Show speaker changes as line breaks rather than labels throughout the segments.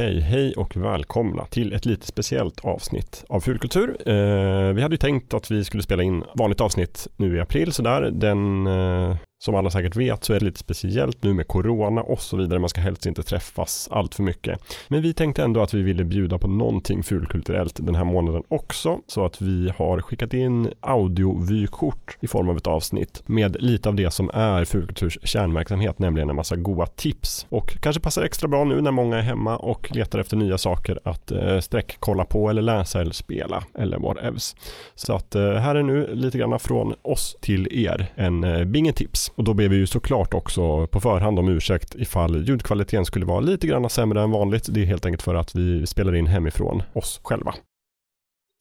Okej, hej och välkomna till ett lite speciellt avsnitt av Fulkultur. Eh, vi hade ju tänkt att vi skulle spela in vanligt avsnitt nu i april sådär. Den eh, som alla säkert vet så är det lite speciellt nu med corona och så vidare. Man ska helst inte träffas allt för mycket. Men vi tänkte ändå att vi ville bjuda på någonting fulkulturellt den här månaden också. Så att vi har skickat in audiovykort i form av ett avsnitt med lite av det som är fulkulturs kärnverksamhet, nämligen en massa goa tips. Och kanske passar extra bra nu när många är hemma och letar efter nya saker att eh, sträckkolla på eller läsa eller spela eller whatevs. Så att eh, här är nu lite grann från oss till er en eh, bingetips. Och då ber vi ju såklart också på förhand om ursäkt ifall ljudkvaliteten skulle vara lite grann sämre än vanligt. Det är helt enkelt för att vi spelar in hemifrån oss själva.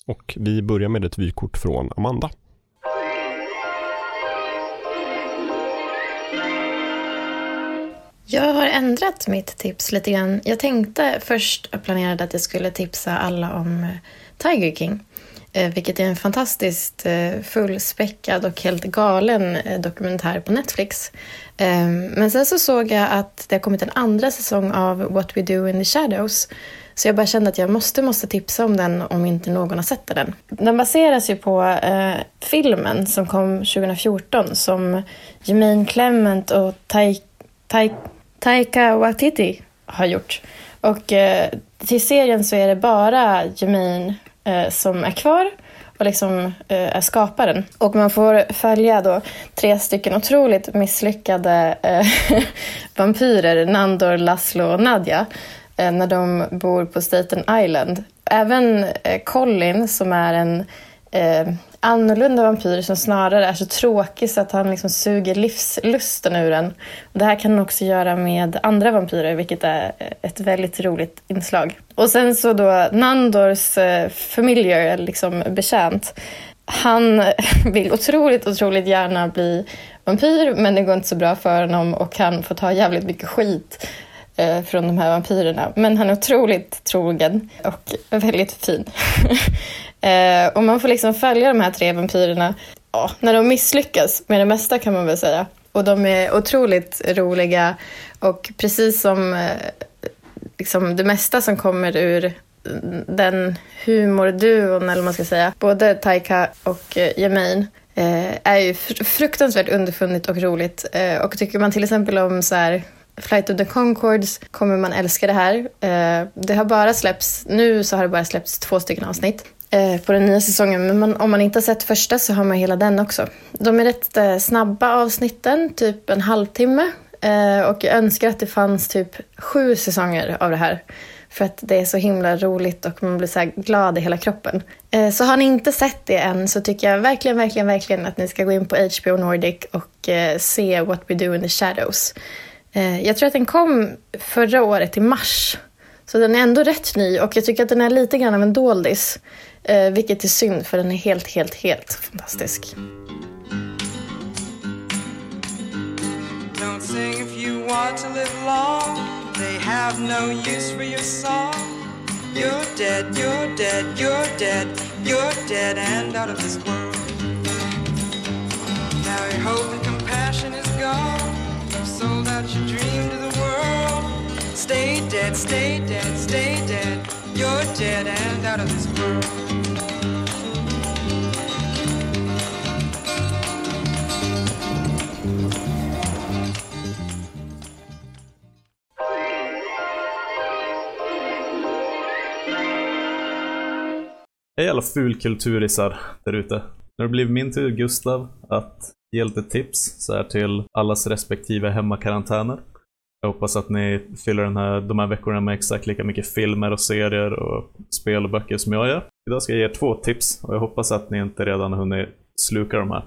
Och vi börjar med ett vykort från Amanda.
Jag har ändrat mitt tips lite grann. Jag tänkte först och planerade att jag skulle tipsa alla om Tiger King. Eh, vilket är en fantastiskt eh, fullspäckad och helt galen eh, dokumentär på Netflix. Ehm, men sen så såg jag att det har kommit en andra säsong av What We Do in the Shadows. Så jag bara kände att jag måste, måste tipsa om den om inte någon har sett den. Den baseras ju på eh, filmen som kom 2014 som Jermaine Clement och tai, tai, Taika Waititi har gjort. Och eh, till serien så är det bara Jermaine eh, som är kvar och liksom eh, är skaparen. Och man får följa då tre stycken otroligt misslyckade eh, vampyrer, Nandor, Laszlo och Nadja, eh, när de bor på Staten Island. Även eh, Colin som är en eh, annorlunda vampyr som snarare är så tråkig så att han liksom suger livslusten ur en. Och det här kan han också göra med andra vampyrer, vilket är ett väldigt roligt inslag. Och sen så då Nandors eh, liksom betjänt, han vill otroligt, otroligt gärna bli vampyr, men det går inte så bra för honom och han får ta jävligt mycket skit eh, från de här vampyrerna. Men han är otroligt trogen och väldigt fin. Eh, och man får liksom följa de här tre vampyrerna ja, när de misslyckas med det mesta kan man väl säga. Och de är otroligt roliga och precis som eh, liksom det mesta som kommer ur den humorduon, eller vad man ska säga, både Taika och eh, eh, är ju fruktansvärt underfundigt och roligt. Eh, och tycker man till exempel om så här, Flight of the Concords kommer man älska det här. Eh, det har bara släppts, nu så har det bara släppts två stycken avsnitt. Eh, på den nya säsongen. Men man, om man inte har sett första så har man hela den också. De är rätt eh, snabba avsnitten, typ en halvtimme. Eh, och jag önskar att det fanns typ sju säsonger av det här. För att det är så himla roligt och man blir så glad i hela kroppen. Så har ni inte sett det än så tycker jag verkligen, verkligen, verkligen att ni ska gå in på HBO Nordic och se What We Do in the Shadows. Jag tror att den kom förra året i mars. Så den är ändå rätt ny och jag tycker att den är lite grann av en doldis. Eh, vilket är synd för den är helt, helt, helt fantastisk. Don't sing if you want to live long. They have no use for your song. You're dead, you're dead, you're dead You're dead and out of this world. Now your hope and compassion is gone. You've sold out your dream to the world. Stay dead, stay dead, stay dead You're dead and out of this world.
Hej alla fulkulturisar där ute. Nu har det blivit min tur, Gustav, att ge lite tips så här till allas respektive hemmakarantäner. Jag hoppas att ni fyller den här, de här veckorna med exakt lika mycket filmer och serier och spel och böcker som jag gör. Idag ska jag ge er två tips och jag hoppas att ni inte redan har hunnit sluka de här.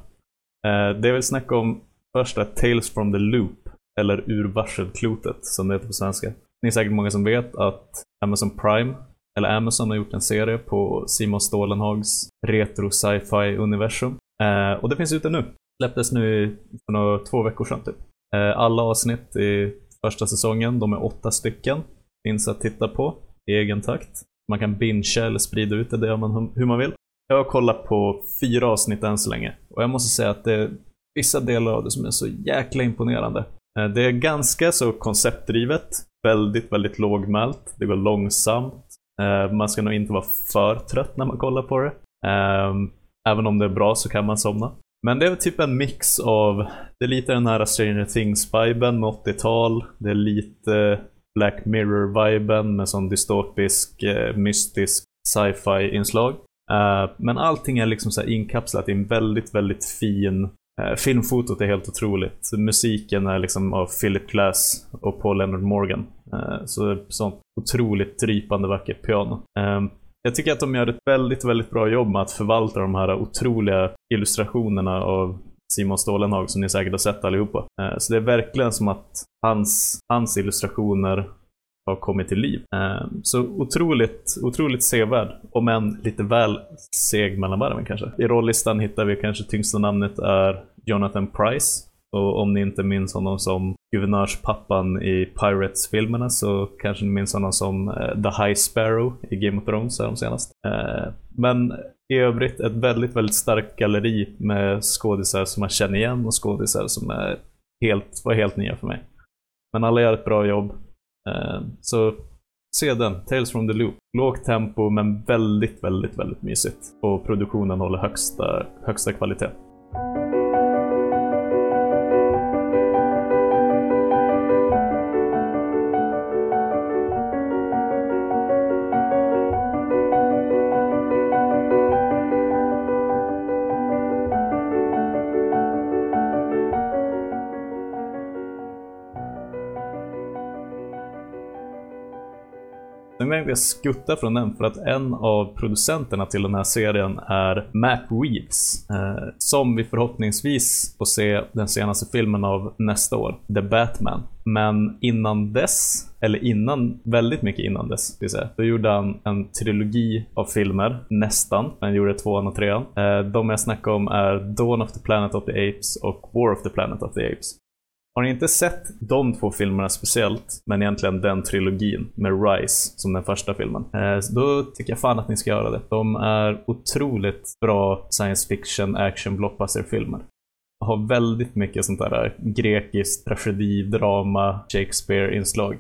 Eh, det jag vill snacka om först är Tales from the Loop, eller Ur varselklotet som det heter på svenska. Ni är säkert många som vet att Amazon Prime, eller Amazon har gjort en serie på Simon Stålenhags retro sci-fi universum. Eh, och det finns ute nu. Släpptes nu för några, två veckor sedan typ. Eh, alla avsnitt i första säsongen. De är åtta stycken. Finns att titta på i egen takt. Man kan bingea eller sprida ut det, det gör man hur man vill. Jag har kollat på fyra avsnitt än så länge och jag måste säga att det är vissa delar av det som är så jäkla imponerande. Eh, det är ganska så konceptdrivet, väldigt, väldigt lågmält, det går långsamt. Eh, man ska nog inte vara för trött när man kollar på det. Ehm, även om det är bra så kan man somna. Men det är typ en mix av, det är lite den här Stranger Things-viben med 80-tal. Det är lite Black Mirror-viben med sån dystopisk, eh, mystisk sci-fi-inslag. Eh, men allting är liksom så inkapslat i en väldigt, väldigt fin eh, Filmfotot är helt otroligt. Musiken är liksom av Philip Glass och Paul Leonard Morgan. Uh, så sånt otroligt drypande vackert piano. Ehm, jag tycker att de gör ett väldigt, väldigt bra jobb med att förvalta de här otroliga illustrationerna av Simon Stålenhag som ni säkert har sett allihopa. Eh, så det är verkligen som att hans, hans illustrationer har kommit till liv. Eh, så otroligt, otroligt sevärd, om än lite väl seg mellan varven kanske. I rollistan hittar vi kanske tyngsta namnet är Jonathan Price. Och om ni inte minns honom som guvernörspappan i Pirates-filmerna så kanske ni minns honom som eh, The High Sparrow i Game of Thrones här de senast. Eh, men i övrigt ett väldigt, väldigt starkt galleri med skådisar som man känner igen och skådisar som är helt, var helt nya för mig. Men alla gör ett bra jobb. Eh, så se den, Tales from the Loop. Lågt tempo men väldigt, väldigt, väldigt mysigt. Och produktionen håller högsta, högsta kvalitet. Tänkte jag skutta från den för att en av producenterna till den här serien är Matt Reeves. Eh, som vi förhoppningsvis får se den senaste filmen av nästa år, The Batman. Men innan dess, eller innan, väldigt mycket innan dess, vill säga, då gjorde han en trilogi av filmer, nästan. Han gjorde tvåan och trean. Eh, de jag snackar om är Dawn of the Planet of the Apes och War of the Planet of the Apes. Har ni inte sett de två filmerna speciellt, men egentligen den trilogin med Rise som den första filmen, eh, då tycker jag fan att ni ska göra det. De är otroligt bra science fiction action blockbuster-filmer. Har väldigt mycket sånt där eh, grekiskt tragedi, drama, Shakespeare-inslag.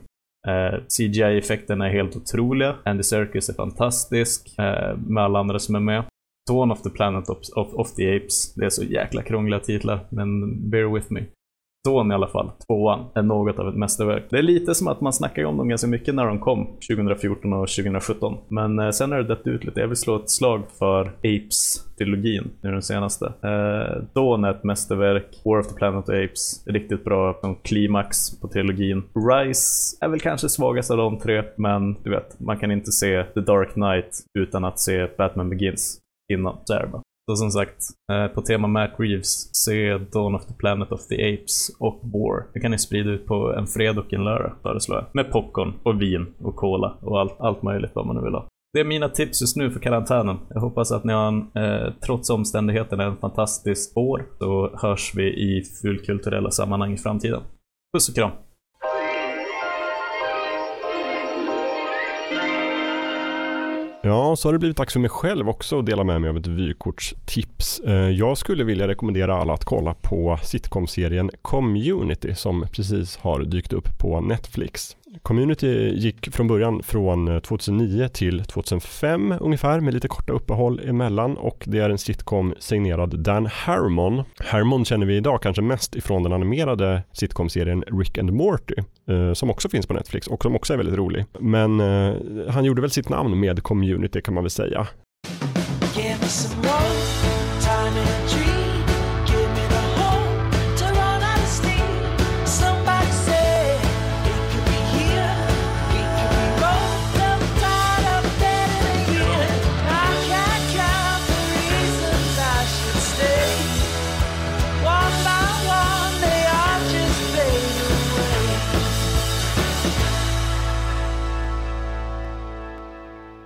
Eh, CGI-effekterna är helt otroliga. Andy Serkis är fantastisk med alla andra som är med. Dawn of the Planet of, of, of, the Apes. Det är så jäkla krångliga titlar, men bear with me. Dawn i alla fall, tvåan, är något av ett mästerverk. Det är lite som att man snackar om dem ganska mycket när de kom 2014 och 2017. Men eh, sen har det dött ut lite. Jag vill slå ett slag för Apes-trilogin, nu den senaste. Eh, Dawn är ett mästerverk, War of the Planet of Apes, riktigt bra som klimax på trilogin. Rise är väl kanske svagast av de tre, men du vet, man kan inte se The Dark Knight utan att se Batman Begins innan. Så är det bara. Så som sagt, eh, på tema Matt Reeves, se Dawn of the Planet of the Apes och War. Det kan ni sprida ut på en fredag och en lördag, föreslår jag. Med popcorn och vin och cola och allt, allt möjligt vad man nu vill ha. Det är mina tips just nu för karantänen. Jag hoppas att ni har en, eh, trots omständigheterna, en fantastisk år. Så hörs vi i fulkulturella sammanhang i framtiden. Puss och kram!
Ja, så har det blivit dags för mig själv också att dela med mig av ett vykortstips. Eh, jag skulle vilja rekommendera alla att kolla på sitcom-serien Community som precis har dykt upp på Netflix. Community gick från början från eh, 2009 till 2005 ungefär med lite korta uppehåll emellan och det är en sitcom signerad Dan Harmon. Harmon känner vi idag kanske mest ifrån den animerade sitcom-serien Rick and Morty eh, som också finns på Netflix och som också är väldigt rolig. Men eh, han gjorde väl sitt namn med Community kan man väl säga.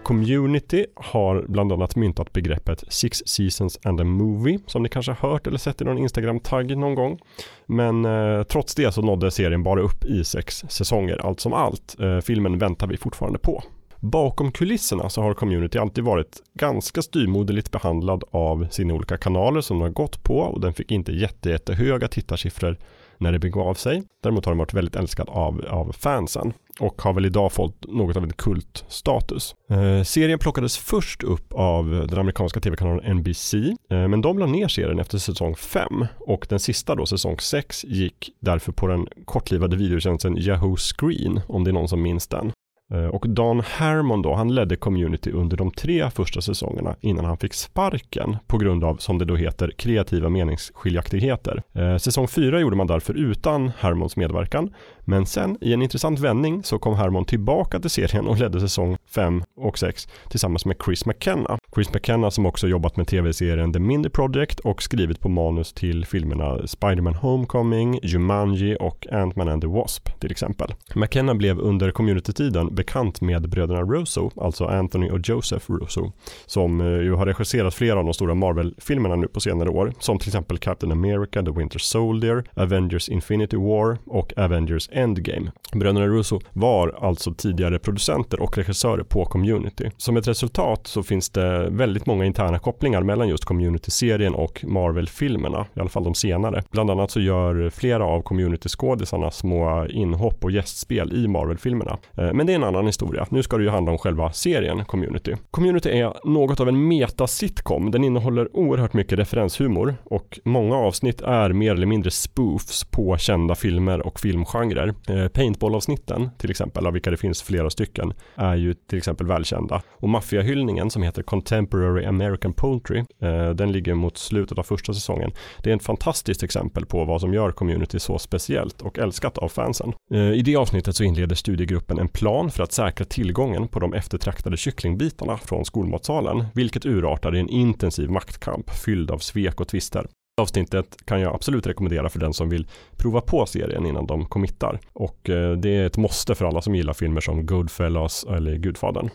Community har bland annat myntat begreppet Six Seasons and a Movie som ni kanske har hört eller sett i någon Instagram-tagg någon gång. Men eh, trots det så nådde serien bara upp i sex säsonger allt som allt. Eh, filmen väntar vi fortfarande på. Bakom kulisserna så har Community alltid varit ganska styrmoderligt behandlad av sina olika kanaler som de har gått på och den fick inte jätte, jättehöga tittarsiffror när det begav sig. Däremot har den varit väldigt älskad av, av fansen och har väl idag fått något av en kultstatus. Eh, serien plockades först upp av den amerikanska tv-kanalen NBC, eh, men de la ner serien efter säsong 5 och den sista då, säsong 6, gick därför på den kortlivade videotjänsten Yahoo Screen, om det är någon som minns den. Eh, och Dan Harmon då, han ledde Community under de tre första säsongerna innan han fick sparken på grund av, som det då heter, kreativa meningsskiljaktigheter. Eh, säsong fyra gjorde man därför utan Harmons medverkan, men sen i en intressant vändning så kom Harmon tillbaka till serien och ledde säsong 5 och 6 tillsammans med Chris McKenna. Chris McKenna som också jobbat med tv-serien The Mindy Project och skrivit på manus till filmerna Spiderman Homecoming, Jumanji och Ant-Man and the Wasp till exempel. McKenna blev under community-tiden bekant med bröderna Russo, alltså Anthony och Joseph Russo, som eh, ju har regisserat flera av de stora Marvel-filmerna nu på senare år, som till exempel Captain America, The Winter Soldier, Avengers Infinity War och Avengers Endgame. Bröderna Russo var alltså tidigare producenter och regissörer på Community. Som ett resultat så finns det väldigt många interna kopplingar mellan just Community-serien och Marvel-filmerna, i alla fall de senare. Bland annat så gör flera av Community-skådisarna små inhopp och gästspel i Marvel-filmerna. Eh, men det är en annan historia. Nu ska det ju handla om själva serien Community. Community är något av en meta-sitcom. Den innehåller oerhört mycket referenshumor och många avsnitt är mer eller mindre spoofs på kända filmer och filmgenrer. Eh, Paintball-avsnitten till exempel, av vilka det finns flera stycken, är ju till exempel välkända. Och maffiahyllningen som heter Contemporary American Poultry, eh, den ligger mot slutet av första säsongen. Det är ett fantastiskt exempel på vad som gör Community så speciellt och älskat av fansen. Eh, I det avsnittet så inleder studiegruppen en plan för att säkra tillgången på de eftertraktade kycklingbitarna från skolmatsalen, vilket urartar i en intensiv maktkamp fylld av svek och tvister. Avsnittet kan jag absolut rekommendera för den som vill prova på serien innan de committar. Och eh, det är ett måste för alla som gillar filmer som Goodfellas eller Gudfadern.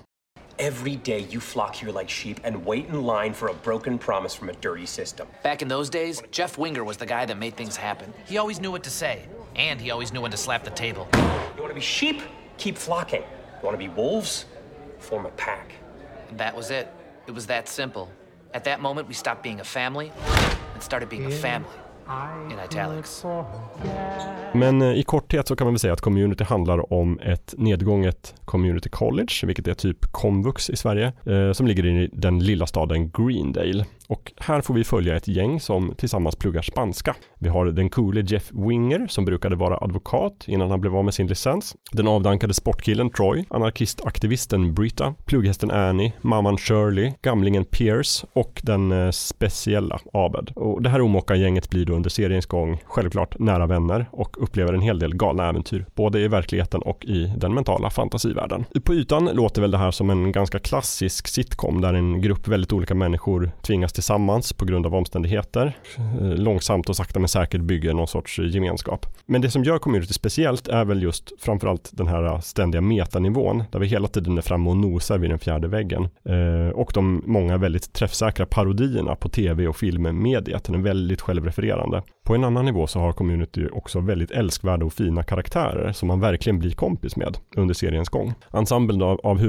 Every day you flock here like sheep and wait in line for a broken promise from a dirty system.
Back in those days, Jeff Winger was the guy that made things happen. He always knew what to say, and he always knew when to slap the table.
You want to be sheep? Keep flocking. You want to be wolves? Form a pack.
And that was it. It was that simple. At that moment, we stopped being a family and started being a family. In italics.
Men eh, i korthet så kan man väl säga att community handlar om ett nedgånget community college, vilket är typ komvux i Sverige, eh, som ligger i den lilla staden Greendale. Och här får vi följa ett gäng som tillsammans pluggar spanska. Vi har den coole Jeff Winger som brukade vara advokat innan han blev av med sin licens. Den avdankade sportkillen Troy, anarkistaktivisten Brita, plugghästen Annie, mamman Shirley, gamlingen Pierce och den eh, speciella Abed. Och det här omoka gänget blir då under seriens gång självklart nära vänner och upplever en hel del galna äventyr, både i verkligheten och i den mentala fantasivärlden. På ytan låter väl det här som en ganska klassisk sitcom där en grupp väldigt olika människor tvingas tillsammans på grund av omständigheter. Eh, långsamt och sakta men säkert bygger någon sorts eh, gemenskap. Men det som gör community speciellt är väl just framförallt den här eh, ständiga metanivån där vi hela tiden är framme och nosar vid den fjärde väggen. Och de många väldigt träffsäkra parodierna på tv och filmmediet. Den är väldigt självrefererande. På en annan nivå så har community också väldigt älskvärda och fina karaktärer som man verkligen blir kompis med under seriens gång. Ensemblen av, av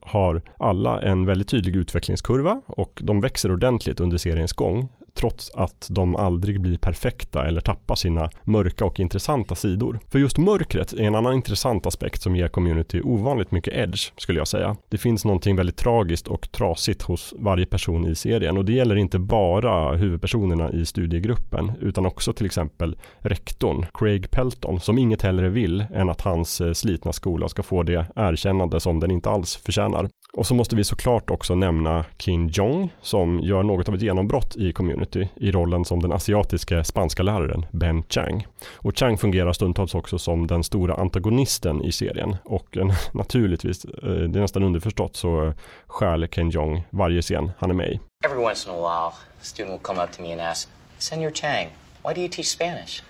har alla en väldigt tydlig utvecklingskurva och de växer ordentligt under seriens gång trots att de aldrig blir perfekta eller tappar sina mörka och intressanta sidor. För just mörkret är en annan intressant aspekt som ger community ovanligt mycket edge, skulle jag säga. Det finns någonting väldigt tragiskt och trasigt hos varje person i serien och det gäller inte bara huvudpersonerna i studiegruppen utan också till exempel rektorn, Craig Pelton, som inget hellre vill än att hans eh, slitna skola ska få det erkännande som den inte alls förtjänar. Och så måste vi såklart också nämna Kim Jong som gör något av ett genombrott i community i rollen som den asiatiske spanska läraren Ben Chang. Och Chang fungerar stundtals också som den stora antagonisten i serien och en, naturligtvis, eh, det är nästan underförstått så eh, stjäl Ken Jong varje scen han är med i.
Every once in a while, a student will come up to me and ask, Senor Chang, why do you teach Spanish?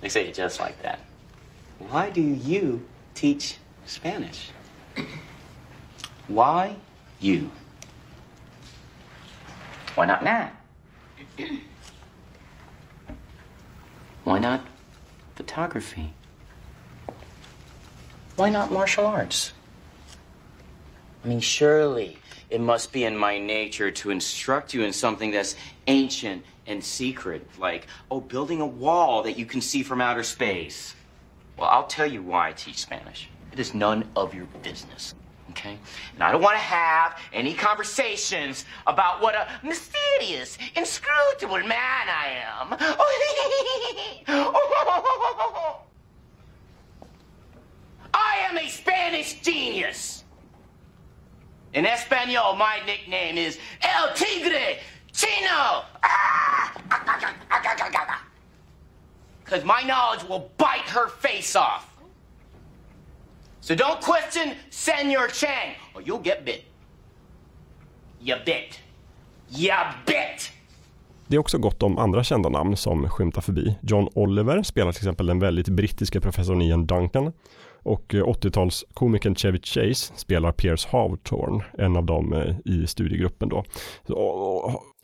They say it just like that. Why do you teach Spanish? Why you? Why not Nat? Why not photography? Why not martial arts? I mean, surely it must be in my nature to instruct you in something that's ancient and secret, like, oh, building a wall that you can see from outer space. Well, I'll tell you why I teach Spanish. It is none of your business. Okay? And I don't want to have any conversations about what a mysterious, inscrutable man I am. I am a Spanish genius. In Espanol, my nickname is El Tigre Chino. Ah! Because my knowledge will bite her face off. So don't question Senor Chang, or you'll get bit. You bit. You bit.
Det är också gott om andra kända namn som skymtar förbi. John Oliver spelar till exempel den väldigt brittiska professorn Ian Duncan och eh, 80-talskomikern Chevy Chase spelar Pierce Hawthorne, en av dem eh, i studiegruppen då.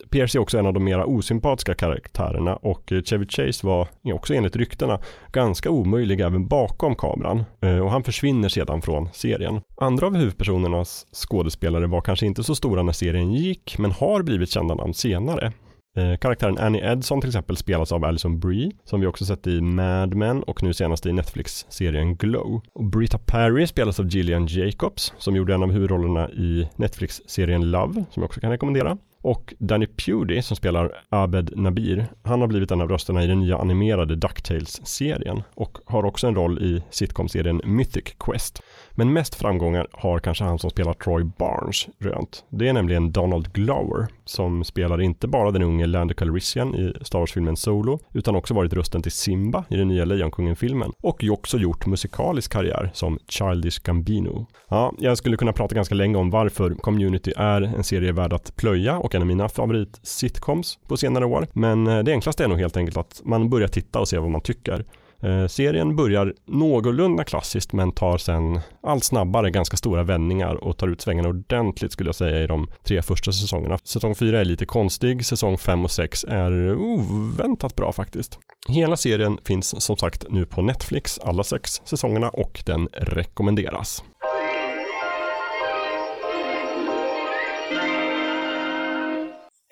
Pierce är också en av de mera osympatiska karaktärerna och eh, Chevy Chase var också enligt ryktena ganska omöjlig även bakom kameran och han försvinner sedan från serien. Andra av huvudpersonernas skådespelare var kanske inte så stora när serien gick men har blivit kända namn senare. Eh, karaktären Annie Edson till exempel spelas av Alison Brie, som vi också sett i Mad Men och nu senast i Netflix-serien Glow. Och Brita Perry spelas av Gillian Jacobs, som gjorde en av huvudrollerna i Netflix-serien Love, som jag också kan rekommendera. Och Danny Pewdy som spelar Abed Nabir, han har blivit en av rösterna i den nya animerade DuckTales-serien och har också en roll i sitcom-serien Mythic Quest. Men mest framgångar har kanske han som spelar Troy Barnes rönt. Det är nämligen Donald Glover som spelar inte bara den unge Lando Calrissian i Star Wars-filmen Solo utan också varit rösten till Simba i den nya Lejonkungen-filmen och ju också gjort musikalisk karriär som Childish Gambino. Ja, jag skulle kunna prata ganska länge om varför Community är en serie värd att plöja och en av mina favorit-sitcoms på senare år. Men eh, det enklaste är nog helt enkelt att man börjar titta och se vad man tycker. Eh, serien börjar någorlunda klassiskt men tar sen allt snabbare ganska stora vändningar och tar ut svängarna ordentligt skulle jag säga i de tre första säsongerna. Säsong 4 är lite konstig, säsong 5 och 6 är oväntat bra faktiskt. Hela serien finns som sagt nu på Netflix, alla sex säsongerna och den rekommenderas.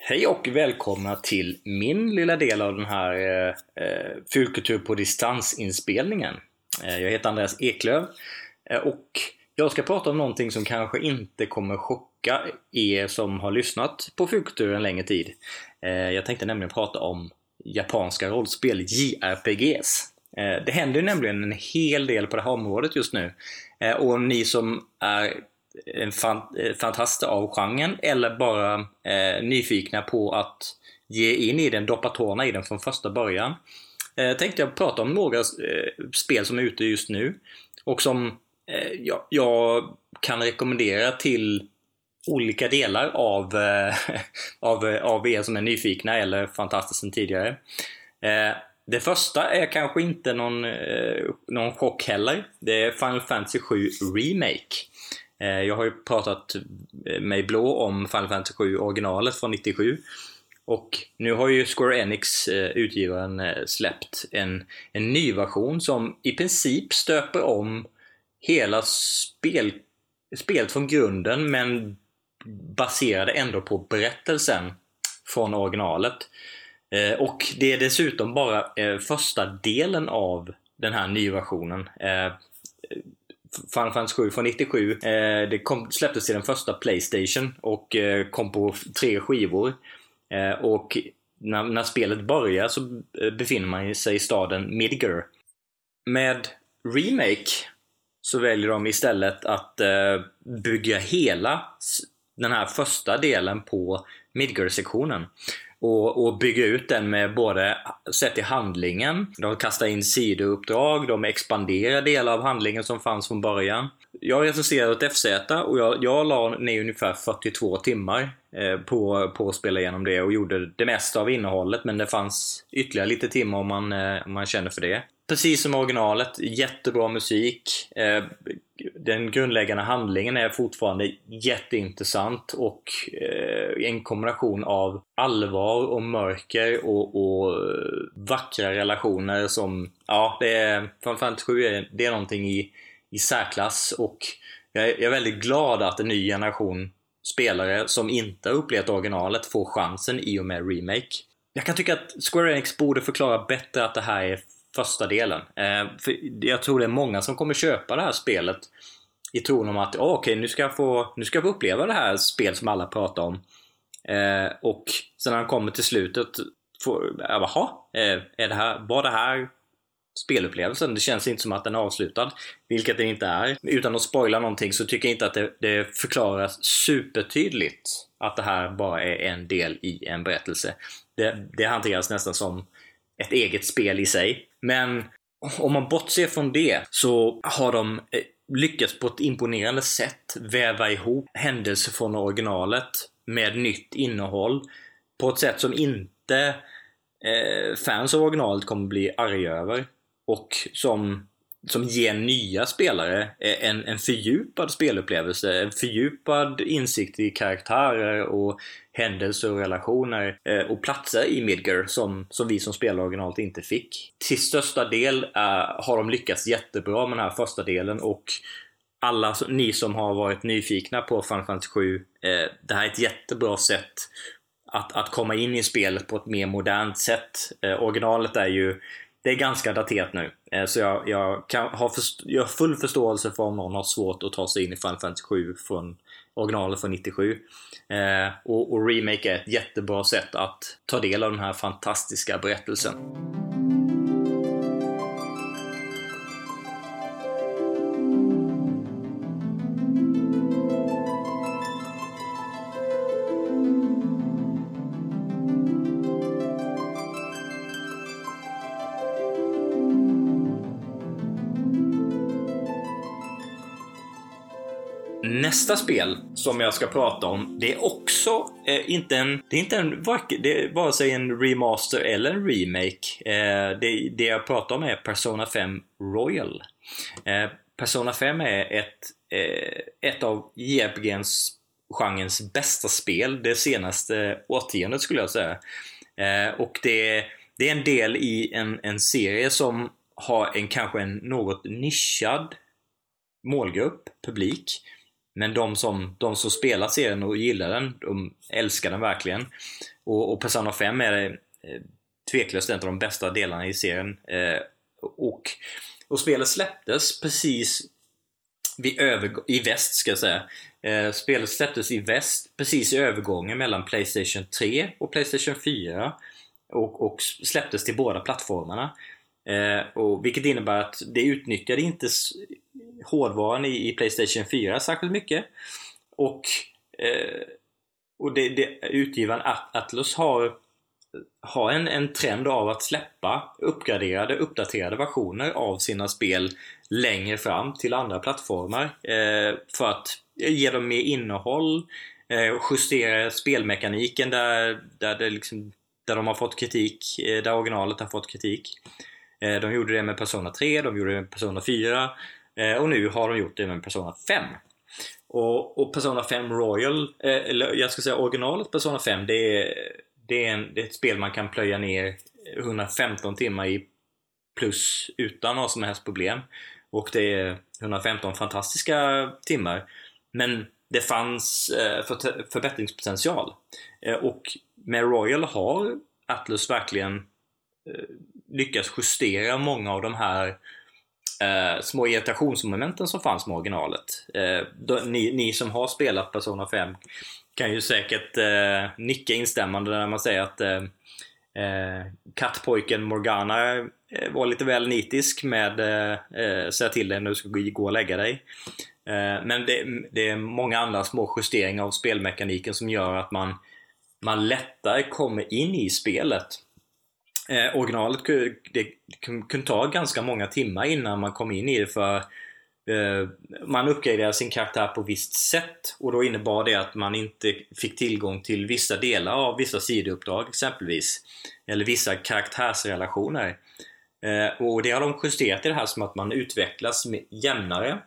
Hej och välkomna till min lilla del av den här eh, eh Fulkultur på distansinspelningen. Eh, jag heter Andreas Eklöv eh, och jag ska prata om någonting som kanske inte kommer chocka er som har lyssnat på Fulkultur en längre tid. Eh, jag tänkte nämligen prata om japanska rollspel, JRPGs. Eh, det händer nämligen en hel del på det här området just nu. Eh, och ni som är en fan, eh, fantast av genren eller bara eh, nyfikna på att ge in i den, doppa tårna i den från första början. Eh, tänkte jag prata om några eh, spel som är ute just nu och som eh, jag, jag, kan rekommendera till olika delar av, eh, av, eh, av er som är nyfikna eller fantastiskt sen tidigare. Eh, det första är kanske inte någon, eh, någon chock heller. Det är Final Fantasy 7 Remake. Eh, jag har ju pratat eh, mig blå om Final Fantasy 7 originalet från 97. Och nu har ju Square Enix, eh, utgivaren, släppt en, en ny version som i princip stöper om hela spel, spelet från grunden men baserade ändå på berättelsen från originalet. Och det är dessutom bara första delen av den här nyversionen. Final Fantasy 7 från 97. Eh, det kom, släpptes till den första Playstation och eh, kom på tre skivor. Eh, och när, när, spelet börjar så eh, befinner man sig i staden Midgar. Med Remake så väljer de istället att eh, bygga hela den här första delen på Midgar-sektionen och, och bygga ut den med både sätt i handlingen, de kastar in sidouppdrag, de expanderar delar av handlingen som fanns från början. Jag recenserade ett FZ och jag, jag la ner ungefär 42 timmar eh, på, på att spela igenom det och gjorde det mesta av innehållet men det fanns ytterligare lite timmar om man, eh, om man känner för det. Precis som originalet, jättebra musik. Eh, den grundläggande handlingen är fortfarande jätteintressant och eh, en kombination av allvar och mörker och, och eh, vackra relationer som, ja, det är, Final Fantasy 7 är, det är någonting i, i särklass och jag är, jag är väldigt glad att en ny generation spelare som inte har upplevt originalet får chansen i och med Remake. Jag kan tycka att Square Enix borde förklara bättre att det här är första delen. Eh, för jag tror det är många som kommer köpa det här spelet i tron om att oh, okej, okay, nu, ska jag få, nu ska jag få uppleva det här spel som alla pratar om. Eh, och sen när han kommer till slutet, får, jaha, eh, är det här, var det här spelupplevelsen? Det känns inte som att den är avslutad, vilket den inte är. Utan att spoila någonting så tycker jag inte att det, det förklaras supertydligt att det här bara är en del i en berättelse. Det, det hanteras nästan som ett eget spel i sig. Men om man bortser från det så har de eh, lyckats på ett imponerande sätt väva ihop händelser från originalet med nytt innehåll på ett sätt som inte eh, fans av originalet kommer bli arga över och som, som ger nya spelare eh, en, en fördjupad spelupplevelse, en fördjupad insikt i karaktärer och händelser och relationer eh, och platser i Midgar som, som vi som spelar originalet inte fick. Till största del uh, har de lyckats jättebra med den här första delen och alla ni som har varit nyfikna på Final Fantasy 7, eh, det här är ett jättebra sätt att, att komma in i spelet på ett mer modernt sätt. Eh, originalet är ju det är ganska daterat nu. Eh, så jag, jag, kan, har först, jag har full förståelse för om någon har svårt att ta sig in i Final Fantasy 7 från originalet från 97. Eh, och, och Remake är ett jättebra sätt att ta del av den här fantastiska berättelsen. Nästa spel som jag ska prata om, det är också eh, inte en, det är inte en, det är vare sig en remaster eller en remake. Eh, det, det jag pratar om är Persona 5 Royal. Eh, Persona 5 är ett, eh, ett av JRPGs genrens bästa spel det senaste årtiondet skulle jag säga. Eh, och det, det är en del i en, en serie som har en kanske en något nischad målgrupp, publik. Men de som, de som spelar serien och gillar den, de älskar den verkligen. Och, och Persona 5 är eh, tveklöst en av de bästa delarna i serien. Eh, och, och spelet släpptes precis vid överg- i väst ska jag säga. Eh, spelet släpptes i väst precis i övergången mellan Playstation 3 och Playstation 4. Och, och släpptes till båda plattformarna. Eh, och vilket innebär att det utnyttjade inte hårdvaran i, i Playstation 4 särskilt mycket. Och, eh, och det, det, utgivaren Atlus har, har en, en trend av att släppa uppgraderade, uppdaterade versioner av sina spel längre fram till andra plattformar. Eh, för att ge dem mer innehåll, eh, justera spelmekaniken där, där, det liksom, där de har fått kritik, eh, där originalet har fått kritik. Eh, de gjorde det med Persona 3, de gjorde det med Persona 4 Eh, och nu har de gjort det med Persona 5. Och, och Persona 5 Royal, eh, eller jag ska säga originalet Persona 5, det är, det är, en, det är ett spel man kan plöja ner 115 timmar i plus utan några som helst problem. Och det är 115 fantastiska timmar. Men det fanns eh, förbättringspotential. Eh, och med Royal har Atlus verkligen eh, lyckats justera många av de här eh, små irritationsmomenten som fanns med originalet. Eh, då, ni, ni, som har spelat Persona 5 kan ju säkert eh, nicka instämmande när man säger att eh, eh kattpojken Morgana eh, var lite väl nitisk med eh, eh säga till dig när du ska gå och lägga dig. Eh, men det, det, är många andra små justeringar av spelmekaniken som gör att man, man lättare kommer in i spelet. Eh, originalet det kunde ta ganska många timmar innan man kom in i det för eh, man uppgraderade sin karaktär på visst sätt och då innebar det att man inte fick tillgång till vissa delar av vissa sidouppdrag exempelvis. Eller vissa karaktärsrelationer. Eh, och det har de justerat i det här som att man utvecklas jämnare.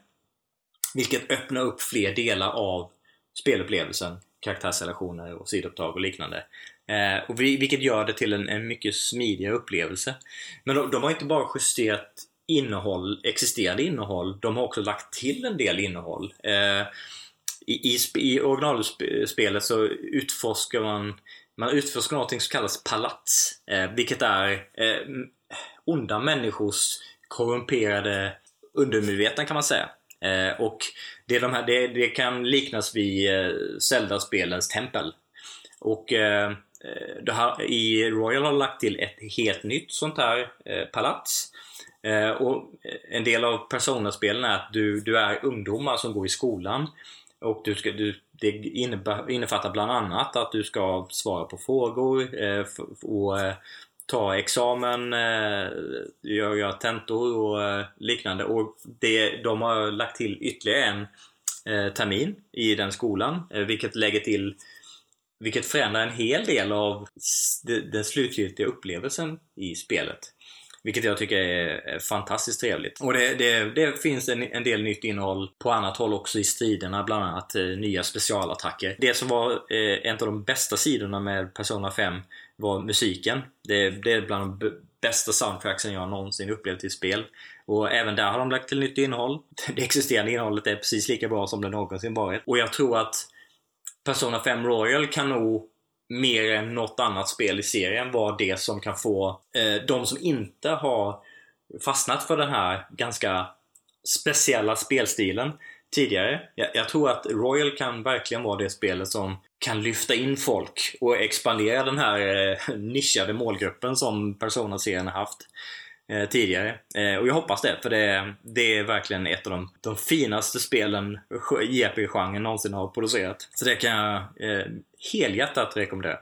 Vilket öppnar upp fler delar av spelupplevelsen. Karaktärsrelationer och sidouppdrag och liknande. Eh, och vi, vilket gör det till en, en mycket smidigare upplevelse. Men de, de har inte bara justerat innehåll, existerande innehåll. De har också lagt till en del innehåll. Eh, i, i, I originalspelet så utforskar man man utforskar något som kallas palats. Eh, vilket är eh, onda människors korrumperade undermedvetna kan man säga. Eh, och det, de här, det, det kan liknas vid eh, Zelda-spelens tempel. Och eh, Eh, det här, i Royal har lagt till ett helt nytt sånt här eh, palats. Eh, och eh, en del av Persona-spelen är att du, du är ungdomar som går i skolan. Och du ska, du, det innefattar bland annat att du ska svara på frågor eh, och eh, ta examen, eh, göra, tentor och eh, liknande. Och det, de har lagt till ytterligare en eh, termin i den skolan, eh, vilket lägger till vilket förändrar en hel del av den slutgiltiga upplevelsen i spelet. Vilket jag tycker är fantastiskt trevligt. Och det, det, det finns en, en, del nytt innehåll på annat håll också i striderna, bland annat eh, nya specialattacker. Det som var eh, en av de bästa sidorna med Persona 5 var musiken. Det, det är bland de bästa soundtracksen jag någonsin upplevt i spel. Och även där har de lagt till nytt innehåll. Det existerande innehållet är precis lika bra som det någonsin varit. Och jag tror att Persona 5 Royal kan nog mer än något annat spel i serien vara det som kan få eh, de som inte har fastnat för den här ganska speciella spelstilen tidigare. Jag, jag, tror att Royal kan verkligen vara det spelet som kan lyfta in folk och expandera den här eh, nischade målgruppen som Persona-serien har haft eh, tidigare. Eh, och jag hoppas det, för det, det är verkligen ett av de, de finaste spelen JRPG-genren någonsin har producerat. Så det kan jag eh, helhjärtat rekommendera.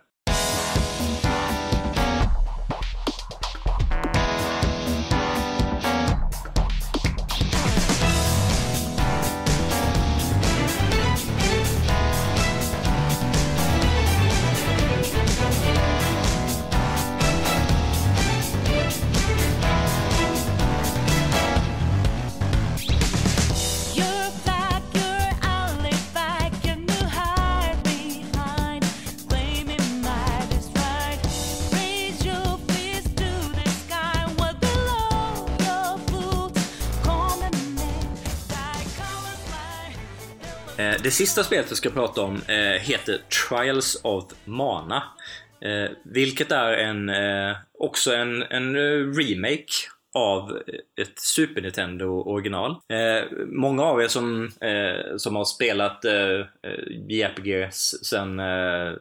Det sista spelet vi ska prata om eh, heter Trials of Mana. Eh, vilket är en, eh, också en, en eh, remake av eh, ett Super Nintendo original. Eh, många av er som, eh, som har spelat eh, eh JRPG sen eh,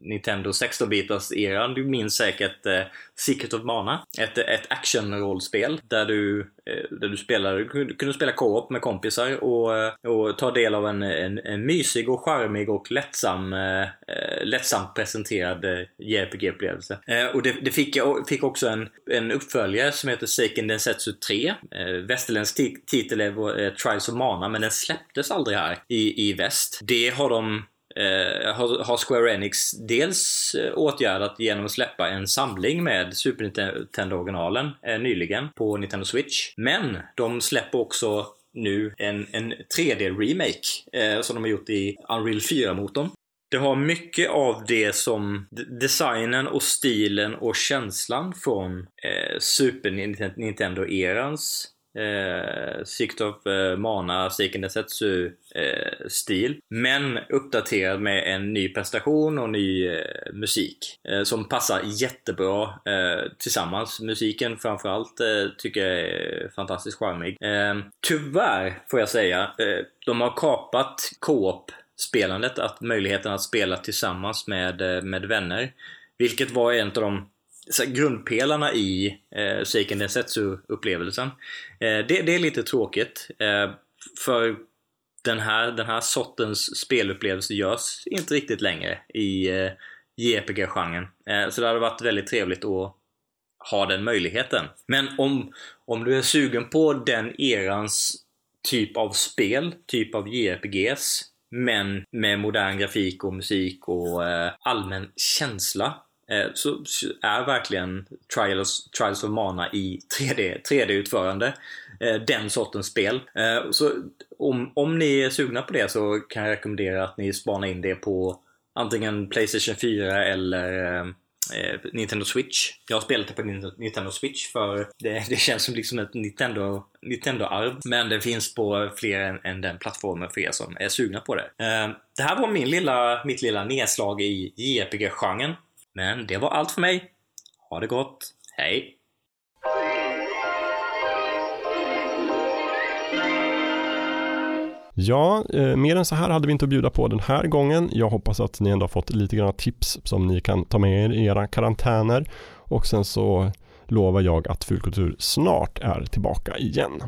Nintendo 16-bitars eran, du minns säkert eh, Secret of Mana. Ett, ett action-rollspel där du, eh, där du spelar, du kunde spela co-op med kompisar och, eh, och ta del av en, en, en mysig och charmig och lättsam, eh, eh lättsamt presenterad JRPG-upplevelse. och det, det fick, fick också en, en uppföljare som heter Seiken Densetsu 2003. Eh, västerländsk titel är eh, Trials of Mana, men den släpptes aldrig här i, i väst. Det har de Eh, har, har, Square Enix dels eh, åtgärdat genom att släppa en samling med Super Nintendo-originalen eh, nyligen på Nintendo Switch. Men de släpper också nu en, en 3D-remake eh, som de har gjort i Unreal 4-motorn. Det har mycket av det som designen och stilen och känslan från eh, Super Nintendo-erans eh, Sikt of eh, Mana Seiken Densetsu eh, stil. Men uppdaterad med en ny prestation och ny eh, musik. Eh, som passar jättebra eh, tillsammans. Musiken framförallt eh, tycker jag är fantastiskt charmig. Eh, tyvärr får jag säga, eh, de har kapat Coop spelandet, att möjligheten att spela tillsammans med, eh, med vänner. Vilket var en av de så grundpelarna i eh, Seiken Densetsu-upplevelsen. Eh, det, det, är lite tråkigt. Eh, för den här, den här sortens spelupplevelse görs inte riktigt längre i eh, JRPG-genren. Eh, så det hade varit väldigt trevligt att ha den möjligheten. Men om, om du är sugen på den erans typ av spel, typ av JRPGs, men med modern grafik och musik och eh, allmän känsla eh, så är verkligen Trials, Trials of Mana i 3D, 3D-utförande eh, den sortens spel. Eh, så om, om ni är sugna på det så kan jag rekommendera att ni spanar in det på antingen Playstation 4 eller eh, Eh, Nintendo Switch. Jag har spelat det på Nintendo Switch för det, det känns som liksom ett Nintendo, Nintendo-arv. Men det finns på fler än, än den plattformen för er som är sugna på det. Eh, det här var min lilla, mitt lilla nedslag i JRPG-genren. Men det var allt för mig. Ha det gott. Hej!
Ja, eh, mer än så här hade vi inte att bjuda på den här gången. Jag hoppas att ni ändå har fått lite grann tips som ni kan ta med er i era karantäner. Och sen så lovar jag att Fulkultur snart är tillbaka igen.